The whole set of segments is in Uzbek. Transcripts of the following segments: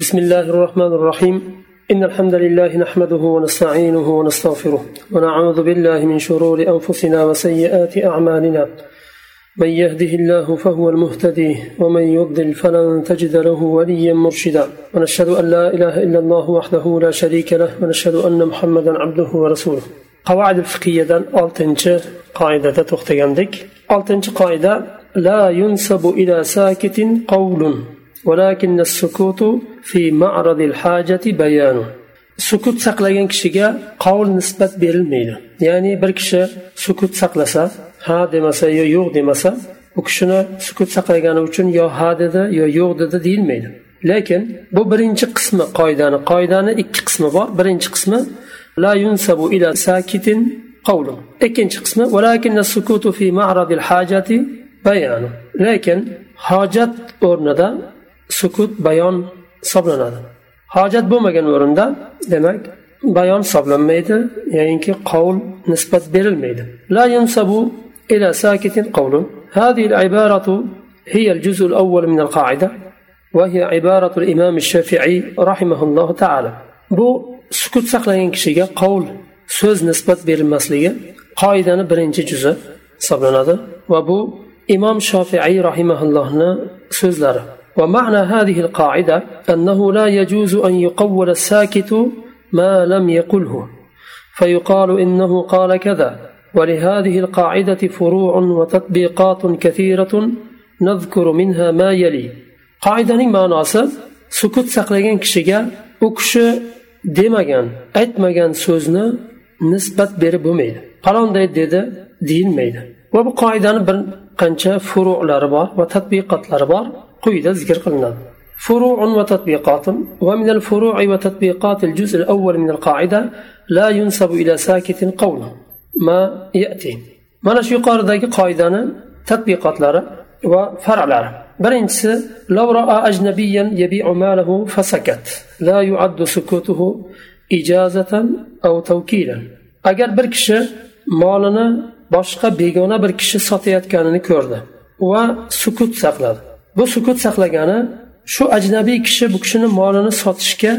بسم الله الرحمن الرحيم. إن الحمد لله نحمده ونستعينه ونستغفره ونعوذ بالله من شرور أنفسنا وسيئات أعمالنا. من يهده الله فهو المهتدي ومن يضلل فلن تجد له وليا مرشدا. ونشهد أن لا إله إلا الله وحده لا شريك له ونشهد أن محمدا عبده ورسوله. قواعد الفقهية ألتنج قاعدة تختيندك ألتنج قاعدة لا ينسب إلى ساكت قول ولكن السكوت fi ma'radil hajati bayanu. Sukut saqlagan kishiga qovul nisbat berilmaydi. Ya'ni bir kishi sukut saqlasa ha demasa yo yo'q demasa u kishini sukut saqlagani uchun yo ha dedi yo yo'q dedi deyilmaydi. Lekin bu birinchi qismi qoidani qoidani ikki qismi bor. Birinchi qismi la yunsabu ila sakitin qavlu. Ikkinchi qismi sukutu fi ma'radil hajati bayanu. Lekin hojat o'rnida sukut bayon hisoblanadi hojat bo'lmagan o'rinda demak bayon hisoblanmaydi ya'niki qovul nisbat berilmaydi la yunsabu ila sakitin qavlun هذه العبارة هي الجزء الأول من القاعدة وهي عبارة الإمام الشافعي رحمه الله تعالى bu sukut saqlagan kishiga qovul so'z nisbat berilmasligi qoidani birinchi juzi hisoblanadi va bu imom shofiiy rahimaullohni so'zlari ومعنى هذه القاعدة أنه لا يجوز أن يقول الساكت ما لم يقله فيقال إنه قال كذا ولهذه القاعدة فروع وتطبيقات كثيرة نذكر منها ما يلي. قاعدة ما ناصر سكت سقلقين كشيكا أكش ديمجان أتمجان سوزنا نسبة بربوميل قالون ديد ديد دين ميل. وبقاعدة بن قنشا فروع الأربع وتطبيقات الأربع قيد ذكر قلنا. فروع وتطبيقات. ومن الفروع وتطبيقات الجزء الأول من القاعدة لا ينسب إلى ساكت قول ما يأتي. ما نشي قال ذاك قاعدة تطبيقات لارا وفرع لارا. برنس لو رأى أجنبيا يبيع ماله فسكت. لا يعد سكوته إجازة أو توكيلا. أجر بركش مالنا boshqa بيجونا bir kishi sotayotganini ko'rdi وسكوت sukut bu sukut saqlagani shu ajnabiy kishi bu kishini molini sotishga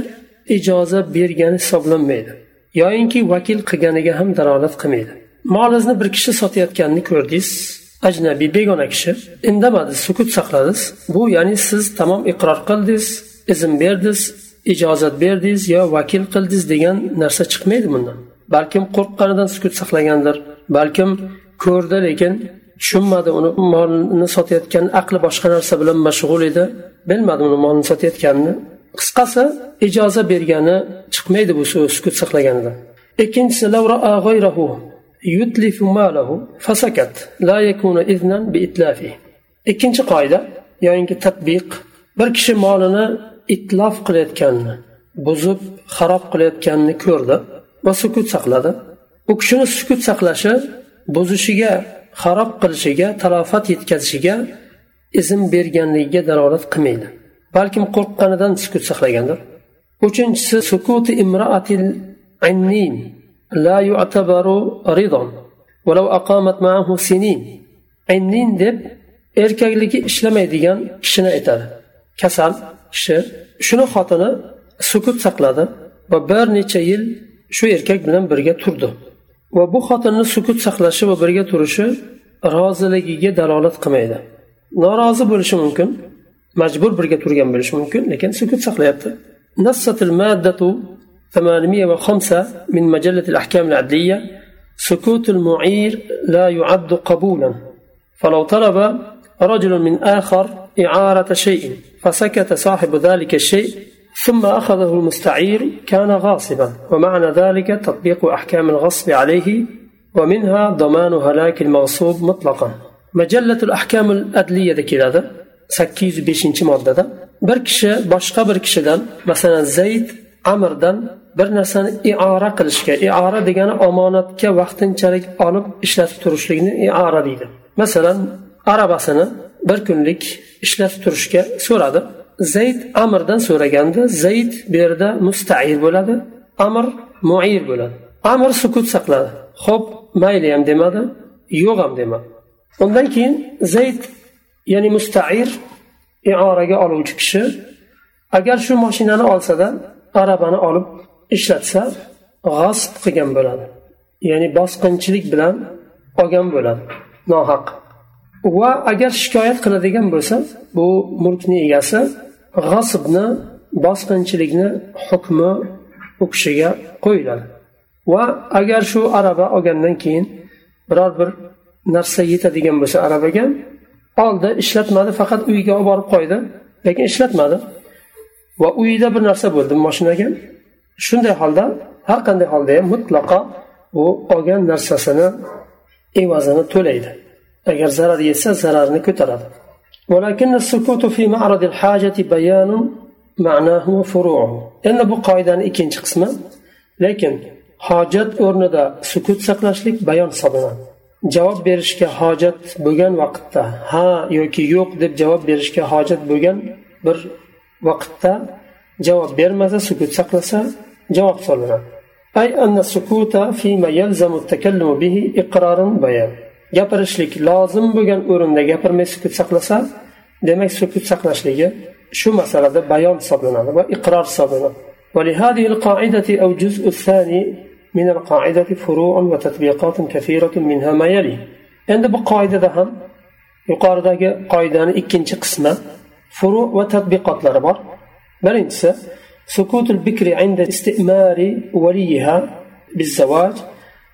ijoza bergani hisoblanmaydi. Yoyinki vakil qilganiga ham dalolat qilmaydi. Molingizni bir kishi sotayotganini ko'rdingiz ajnabiy begona kishi. Indamadiz sukut saqladingiz. Bu ya'ni siz tamom iqror qildingiz izn berdingiz ijozat berdingiz yo vakil qildingiz degan narsa chiqmaydi bundan. Balkim qo'rqqanidan sukut saqlagandir balkim ko'rdi lekin tushunmadi uni. Molini sotayotgan aqli boshqa narsa bilan mashg'ul edi. Bilmadi uni molini sotayotganini. Qisqasi ijoza bergani chiqmaydi bu sukut saqlaganidan ikkinchisi ikkinchi qoida yoinki tatbiq bir kishi molini itlof qilayotganini buzib xarob qilayotganini ko'rdi va sukut saqladi. U kishini sukut saqlashi buzishiga xarob qilishiga talofat yetkazishiga izn berganligiga dalolat qilmaydi balkim qo'rqqanidan sukut saqlagandir uchinchisi sukuti imraatil annin la yu'tabaru ridon ولو أقامت معه سنين annin deb erkakligi ishlamaydigan kishini aytadi kasal kishi shuni xotini sukut saqladi va bir necha yil shu erkak bilan birga turdi va bu xotinni sukut saqlashi va birga turishi roziligiga dalolat qilmaydi norozi bo'lishi mumkin majbur birga turgan bo'lishi mumkin lekin sukut saqlayapti نصت المادة 805 من مجلة الأحكام العدلية سكوت المعير لا يعد قبولا فلو طلب رجل من آخر إعارة شيء فسكت صاحب ذلك الشيء ثم أخذه المستعير كان غاصبا ومعنى ذلك تطبيق أحكام الغصب عليه ومنها ضمان هلاك المغصوب مطلقا مجلة الأحكام الأدلية كذا sakkiz yuz beshinchi moddada bir kishi boshqa bir kishidan masalan zayd amirdan bir narsani iora qilishga iora degani omonatga vaqtinchalik olib ishlatib turishlikni iora deydi masalan arabasini bir kunlik ishlatib turishga so'radi zayd amirdan so'raganda zayd bu yerda mustair bo'ladi amir muir bo'ladi. Amir sukut saqladi. Ho'p mayli ham demadi yo'q ham demadi. Undan keyin zayd ya'ni mustair ioraga oluvchi kishi agar shu mashinani olsada arabani olib ishlatsa g'asb qilgan bo'ladi. Ya'ni bosqinchilik bilan olgan bo'ladi. Nohaq. Va agar shikoyat qiladigan bo'lsa bu mulkni egasi g'asbni bosqinchilikni hukmi u kishiga qo'yiladi. Va agar shu araba olgandan keyin biror bir narsa yetadigan bo'lsa arabaga oldi ishlatmadi faqat uyiga olib borib qo'ydi lekin ishlatmadi. Va uyida bir narsa bo'ldi moshinaga. Shunday holda har qanday holda ham mutlaqo u olgan narsasini evazini to'laydi. Agar zarar yetsa zararni ko'taradi. ولكن السكوت في معرض الحاجة بيان معناه وفروعه endi bu qoidani ikkinchi qismi lekin hojat o'rnida sukut saqlashlik bayon hisoblanadi javob berishga hojat bo'lgan vaqtda ha yoki yo'q deb javob berishga hojat bo'lgan bir vaqtda javob bermasa sukut saqlasa javob hisoblanadi أي أن السكوت فيما يلزم التكلم به إقرار بيان gapirishlik lozim bo'lgan o'rinda gapirmay sukut saqlasa demak sukut saqlashligi shu masalada bayon hisoblanadi va iqror hisoblanadi ولهذه القاعدة أو الجزء الثاني من القاعدة فروع وتطبيقات كثيرة منها ما يلي عند بقاعدة هم yuqoridagi qoidani ikkinchi qismi furu va tadbiqotlari bor birinchisi سكوت البكر عند استئمار وليها بالزواج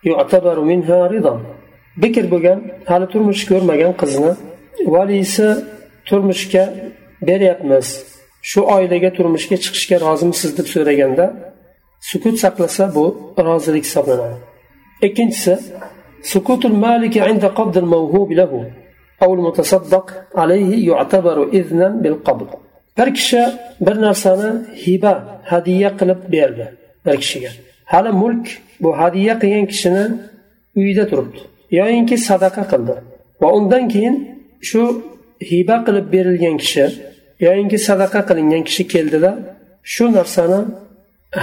يعتبر منها رضا bikr bo'lgan hali turmush ko'rmagan qizni valiysi turmushga beryapmiz shu oilaga turmushga chiqishga rozimisiz deb so'raganda sukut saqlasa bu rozilik hisoblanadi ikkinchisi sukutul maliki inda qabd al-mawhub lahu أو المتصدق عليه يعتبر إذنا بالقبض bir kishi bir narsani hiba hadya qilib berdi bir kishiga hali mulk bu hadya qilgan kishini uyida turibdi Yoyinki sadaqa qildi. Va undan keyin shu hiba qilib berilgan kishi yoyinki sadaqa qilingan kishi keldida shu narsani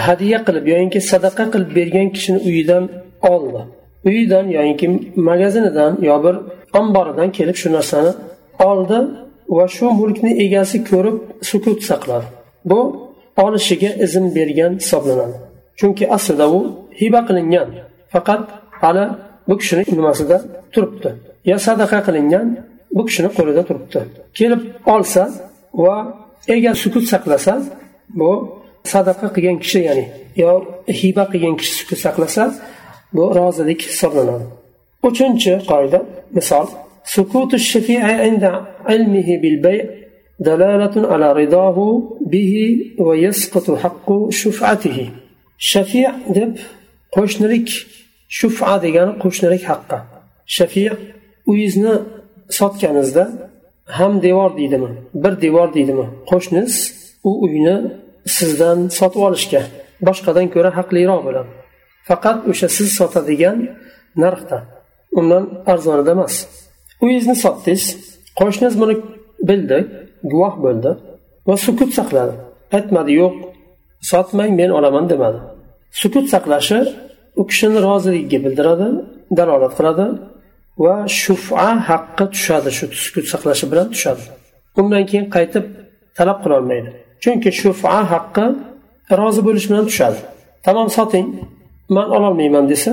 hadya qilib yoyinki sadaqa qilib bergan kishini uyidan oldi. Uyidan yoyinki magazinidan yo bir omboridan kelib shu narsani oldi va shu mulkni egasi ko'rib sukut saqladi. Bu olishiga izn bergan hisoblanadi. Chunki aslida u hiba qilingan. Faqat hali bu kishini nimasida turibdi yo sadaqa qilingan bu kishini qo'lida turibdi kelib olsa va egar sukut saqlasa bu sadaqa qilgan kishi ya'ni yo hiba qilgan kishi sukut saqlasa bu rozilik hisoblanadi uchinchi qoida misol سكوت الشفيع عند علمه بالبيع دلالة على رضاه به ويسقط حق شفعته شفيع deb qo'shnilik shufa degani qo'shnilik haqqi shafiy uyingizni sotganingizda ham devor deydimi bir devor deydimi qo'shningiz u uyni sizdan sotib olishga boshqadan ko'ra haqliroq bo'ladi. Faqat o'sha siz sotadigan narxda undan arzonida emas. Uyingizni sotdingiz qo'shningiz buni bildi guvoh bo'ldi va sukut saqladi. Aytmadi yo'q sotmang men olaman demadi. Sukut saqlashi u kishini roziligiga bildiradi dalolat qiladi va shufa haqqi tushadi shu sukut saqlashi bilan tushadi. Undan keyin qaytib talab qilolmaydi chunki shufa haqqi rozi bo'lish bilan tushadi. Tamom soting man ololmayman desa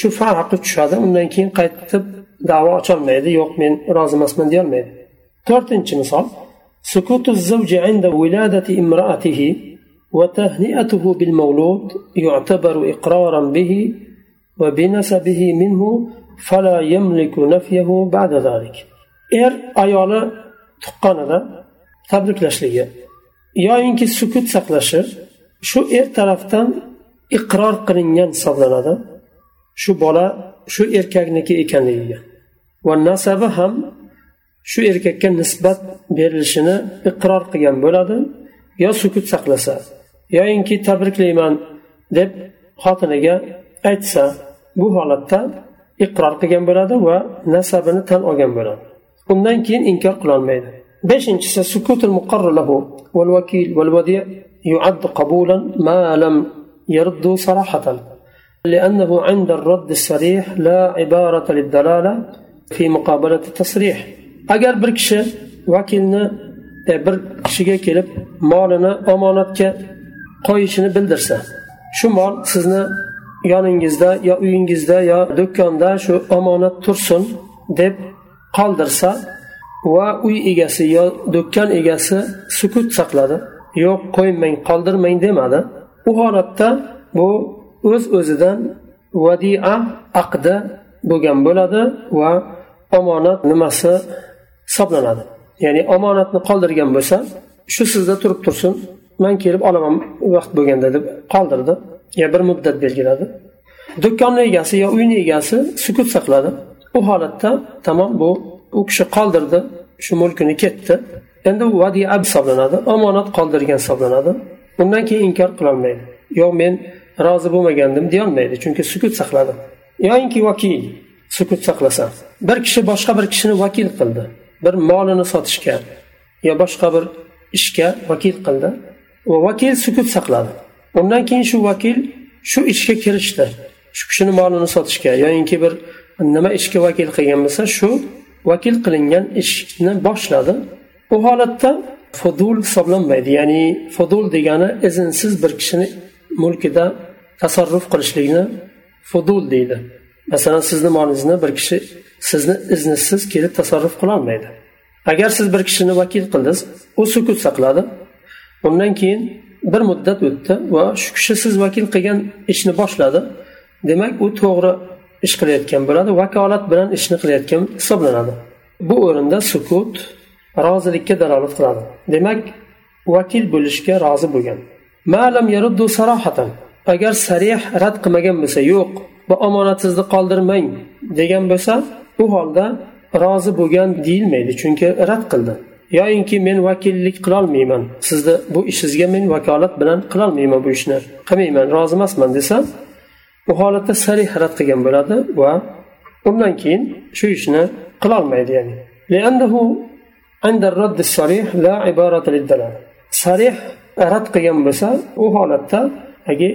shufa haqqi tushadi. Undan keyin qaytib davo ocholmaydi. Yo'q men rozi emasman deyolmaydi. To'rtinchi misol. Sukutu inda وتهنئته بالمولود يعتبر إقرارا به وبنسبه منه فلا يملك نفيه بعد ذلك er ayoli tuqqanida tabriklashligi yoyinki sukut saqlashi shu er tarafdan iqror qilingan hisoblanadi shu bola shu erkakniki ekanligiga va nasabi ham shu erkakka nisbat berilishini iqror qilgan bo'ladi yo sukut saqlasa yoyinki tabriklayman deb xotiniga aytsa bu holatda iqror qilgan bo'ladi va nasabini tan olgan bo'ladi undan keyin inkor qilolmaydi beshinchisi sukutul muqarrar lahu val vakil val vadi يعد قبولا ما لم يرد صراحة لأنه عند الرد الصريح لا عبارة للدلالة في مقابلة التصريح أجر بركشة وكيلنا e, bir kishiga kelib molini omonatga qo'yishini bildirsa shu mol sizni yoningizda yo uyingizda yo do'konda shu omonat tursin deb qoldirsa va uy egasi yo do'kon egasi sukut saqladi. Yo'q qo'ymang qoldirmang demadi. U holatda bu o'z öz o'zidan vadia aqdi bo'lgan bo'ladi va omonat nimasi hisoblanadi. Ya'ni omonatni qoldirgan bo'lsa shu sizda turib tursin. Man kelib olaman vaqt bo'lganda deb qoldirdi. Yo bir muddat belgiladi. Do'konni egasi yo uyni egasi sukut saqladi. U holatda tamom bu u kishi qoldirdi. Shu mulkini ketdi. Endi u vadia hisoblanadi omonat qoldirgan hisoblanadi. Undan keyin inkor qilolmaydi. Yo'q men rozi bo'lmagandim deyolmaydi chunki sukut saqladi. Yoinki vakil sukut saqlasa bir kishi boshqa bir kishini vakil qildi. Bir molini sotishga yo boshqa bir ishga vakil qildi. Va vakil sukut saqladi. Undan keyin shu vakil shu ishga kirishdi. Shu kishini molini sotishga yoyinki bir nima ishga vakil qilgan bo'lsa shu vakil qilingan ishni boshladi. U holatda fudul hisoblanmaydi ya'ni fudul degani iznsiz bir kishini mulkida tasarruf qilishlikni fudul deydi. Masalan sizni molingizni bir kishi sizni iznisiz kelib tasarruf qilolmaydi. Agar siz bir kishini vakil qildingiz u sukut saqladi. Undan keyin bir muddat o'tdi va shu kishi siz vakil qilgan ishni boshladi. Demak u to'g'ri ish qilayotgan bo'ladi vakolat bilan ishni qilayotgan hisoblanadi. Bu o'rinda sukut rozilikka dalolat qiladi. Demak vakil bo'lishga rozi bo'lgan. Ma'lam yaruddu sarohatan agar sarih rad qilmagan bo'lsa yo'q va omonatsizni qoldirmang degan bo'lsa u holda rozi bo'lgan deyilmaydi chunki rad qildi. yoyinki men vakillik qilolmayman. Sizni bu ishingizga men vakolat bilan qilolmayman bu ishni. Qilmayman rozi emasman desa u holatda sarih rad qilgan bo'ladi va undan keyin shu ishni qilolmaydi ya'ni. Sarih rad qilgan bo'lsa u holatda agi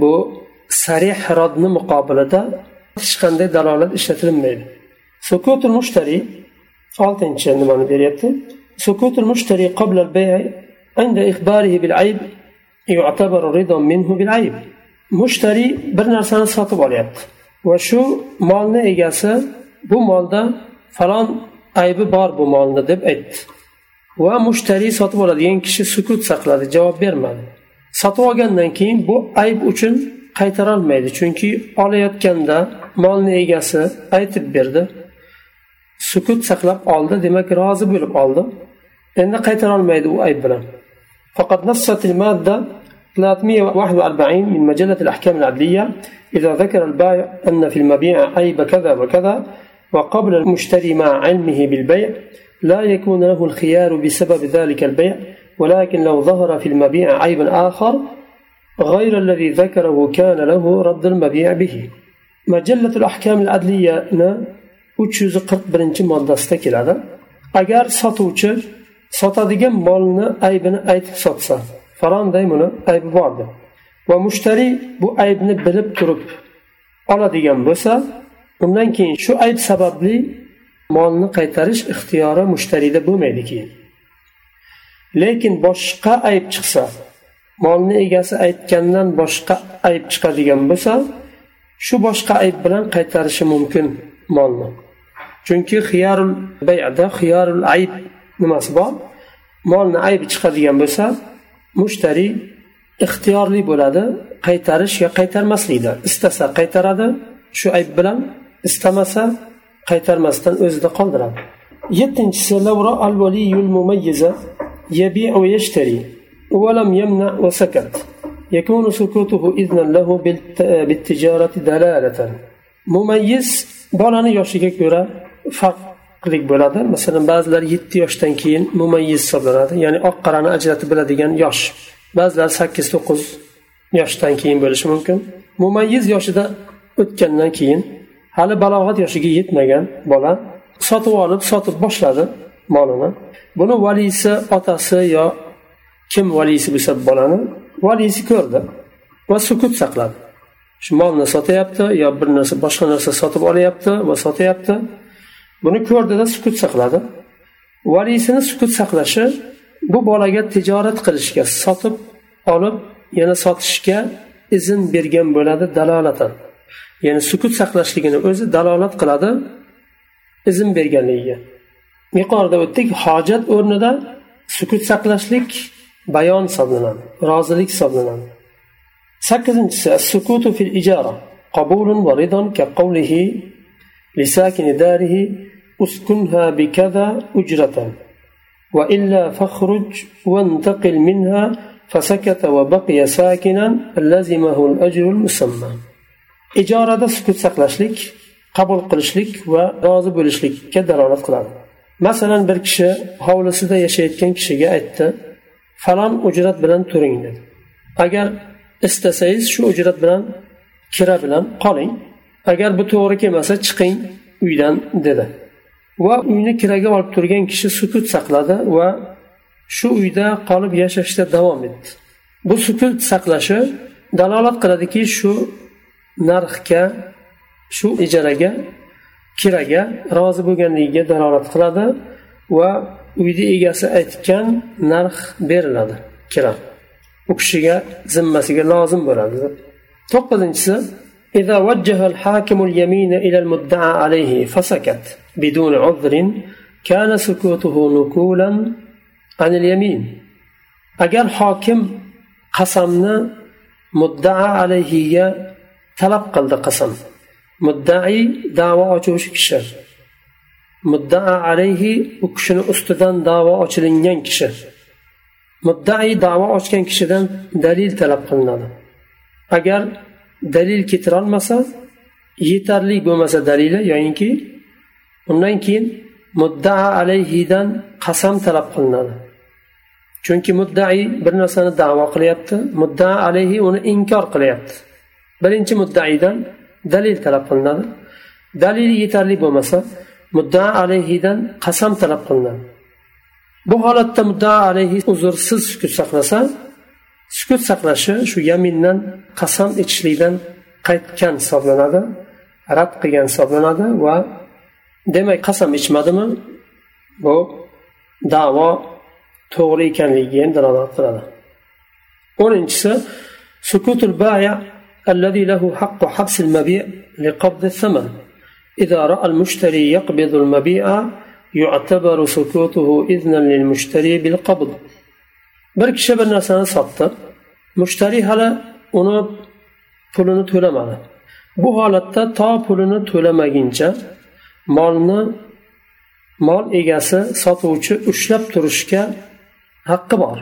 bu sarih rodni muqobilida hech qanday dalolat ishlatilmaydi. Sukutul mushtari oltinchi nimani beryapti? sukutul mushtari qabla al-bay' عند إخباره بالعيب يعتبر رضا منه بالعيب mushtari bir narsani sotib olyapti va shu molni egasi bu molda falon aybi bor bu molni deb aytdi va mushtariy sotib oladigan kishi sukut saqladi javob bermadi sotib olgandan keyin bu ayb uchun qaytarolmaydi chunki olayotganda molni egasi aytib berdi Sukut saqlab oldi demak rozi bo'lib oldi endi qaytarolmaydi u ayb bilan فقد نصت المادة 341 من مجلة الأحكام العدلية. إذا ذكر البائع أن في المبيع عيب كذا وكذا وقبل المشتري مع علمه بالبيع لا يكون له الخيار بسبب ذلك البيع. ولكن لو ظهر في المبيع عيب آخر غير الذي ذكره كان له رد المبيع به. مجلة الأحكام العدلية 341 moddasida keladi. Agar sotuvchi sotadigan molni aybini aytib sotsa falonday buni aybi bor deb va mushtariy bu aybni bilib turib oladigan bo'lsa undan keyin shu ayb sababli molni qaytarish ixtiyori mushtariyda bo'lmaydi keyin lekin boshqa ayb chiqsa molni egasi aytgandan boshqa ayb chiqadigan bo'lsa shu boshqa ayb bilan qaytarishi mumkin molni. chunki xiyarul bayda xiyarul ayb nimasi bor molni aybi chiqadigan bo'lsa mushtariy ixtiyorli bo'ladi qaytarish yo qaytarmaslikda istasa qaytaradi shu ayb bilan istamasa qaytarmasdan o'zida qoldiradi yettinchisi يبيع ويشتري ولم يمنع وسكت يكون سكوته إذنا له بالتجارة دلالة مميز bolani yoshiga ko'ra farqlik bo'ladi. Masalan ba'zilar yetti yoshdan keyin mumayyiz hisoblanadi. Ya'ni oq qorani ajratib biladigan yosh. Ba'zilar sakkiz to'qqiz yoshdan keyin bo'lishi mumkin. Mumayyiz yoshida o'tgandan keyin hali balog'at yoshiga yetmagan bola sotib olib sotib boshladi molini. Buni valiysi otasi yo kim valiysi bo'lsa bolani valiysi ko'rdi va sukut saqladi. Shu molni sotyapti yo bir narsa boshqa narsa sotib olyapti va sotyapti buni ko'rdida sukut saqladi. Valiysini sukut saqlashi bu bolaga tijorat qilishga sotib olib yana sotishga izn bergan bo'ladi dalolatan ya'ni sukut saqlashligini o'zi dalolat qiladi izn berganligiga. Yuqorida o'tdik hojat o'rnida sukut saqlashlik bayon hisoblanadi rozilik hisoblanadi. Sakkizinchisi sukutu fil ijara qabulun va ridon ka لساكن داره اسكنها بكذا أجرة وإلا فاخرج وانتقل منها فسكت وبقي ساكنا لزمه الأجر المسمى ijarada sukut saqlashlik qabul qilishlik va rozi bo'lishlikka dalolat qiladi masalan bir kishi hovlisida yashayotgan kishiga aytdi falon ujrat bilan turing dedi agar istasangiz shu ujrat bilan kira bilan qoling agar bu to'g'ri kelmasa chiqing uydan dedi. Va uyni kiraga olib turgan kishi sukut saqladi va shu uyda qolib yashashda davom etdi. Bu sukut saqlashi dalolat qiladiki shu narxga shu ijaraga kiraga rozi bo'lganligiga dalolat qiladi va uyni egasi aytgan narx beriladi kira u kishiga zimmasiga lozim bo'ladi. To'qqizinchisi إذا وجه الحاكم اليمين إلى المدعى عليه فسكت بدون عذر كان سكوته نكولا عن اليمين. أجل حاكم قسمنا مدعى عليه تلقى القسم. مدعي دعوة أتوش مدعى عليه وكشن أستدان دعوة أتلنين كشر مدعي دعوة أتكن كشدان دليل تلقى أجر dalil keltirolmasa yetarli bo'lmasa dalili yoyinki undan keyin muddaa alayhidan qasam talab qilinadi. Chunki muddai bir narsani davo qilyapti muddaa alayhi uni inkor qilyapti. Birinchi muddaidan dalil talab qilinadi. Dalili yetarli bo'lmasa muddaa alayhidan qasam talab qilinadi. Bu holatda muddaa alayhi uzrsiz sukut saqlasa sukut saqlashi shu yamindan qasam ichishlikdan qaytgan hisoblanadi rad qilgan hisoblanadi va demak qasam ichmadimi bu davo to'g'ri ekanligiga ham dalolat qiladi o'ninchisi sukutul baya الذي له حق حبس المبيع لقبض الثمن إذا رأى المشتري يقبض المبيع يعتبر سكوته إذنا للمشتري بالقبض bir kishi bir narsani sotdi. Mushtariy hali uni pulini to'lamadi. Bu holatda to pulini to'lamaguncha molni mol egasi sotuvchi ushlab turishga haqqi bor.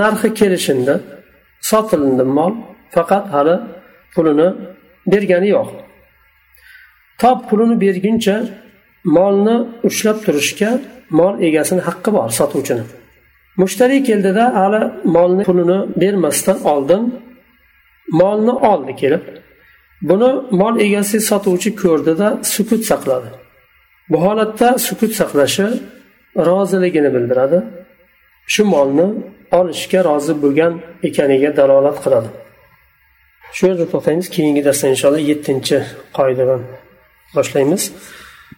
Narxi kelishindi sotilindi mol faqat hali pulini bergani yo'q. To pulini berguncha molni ushlab turishga mol egasini haqqi bor sotuvchini. Mushtariy keldida hali molni pulini bermasdan oldin molni oldi kelib. Buni mol egasi sotuvchi ko'rdida sukut saqladi. Bu holatda sukut saqlashi roziligini bildiradi. Shu molni olishga rozi bo'lgan ekaniga dalolat qiladi. Shu yerda to'xtaymiz keyingi darsda inshaalloh yettinchi qoidadan boshlaymiz.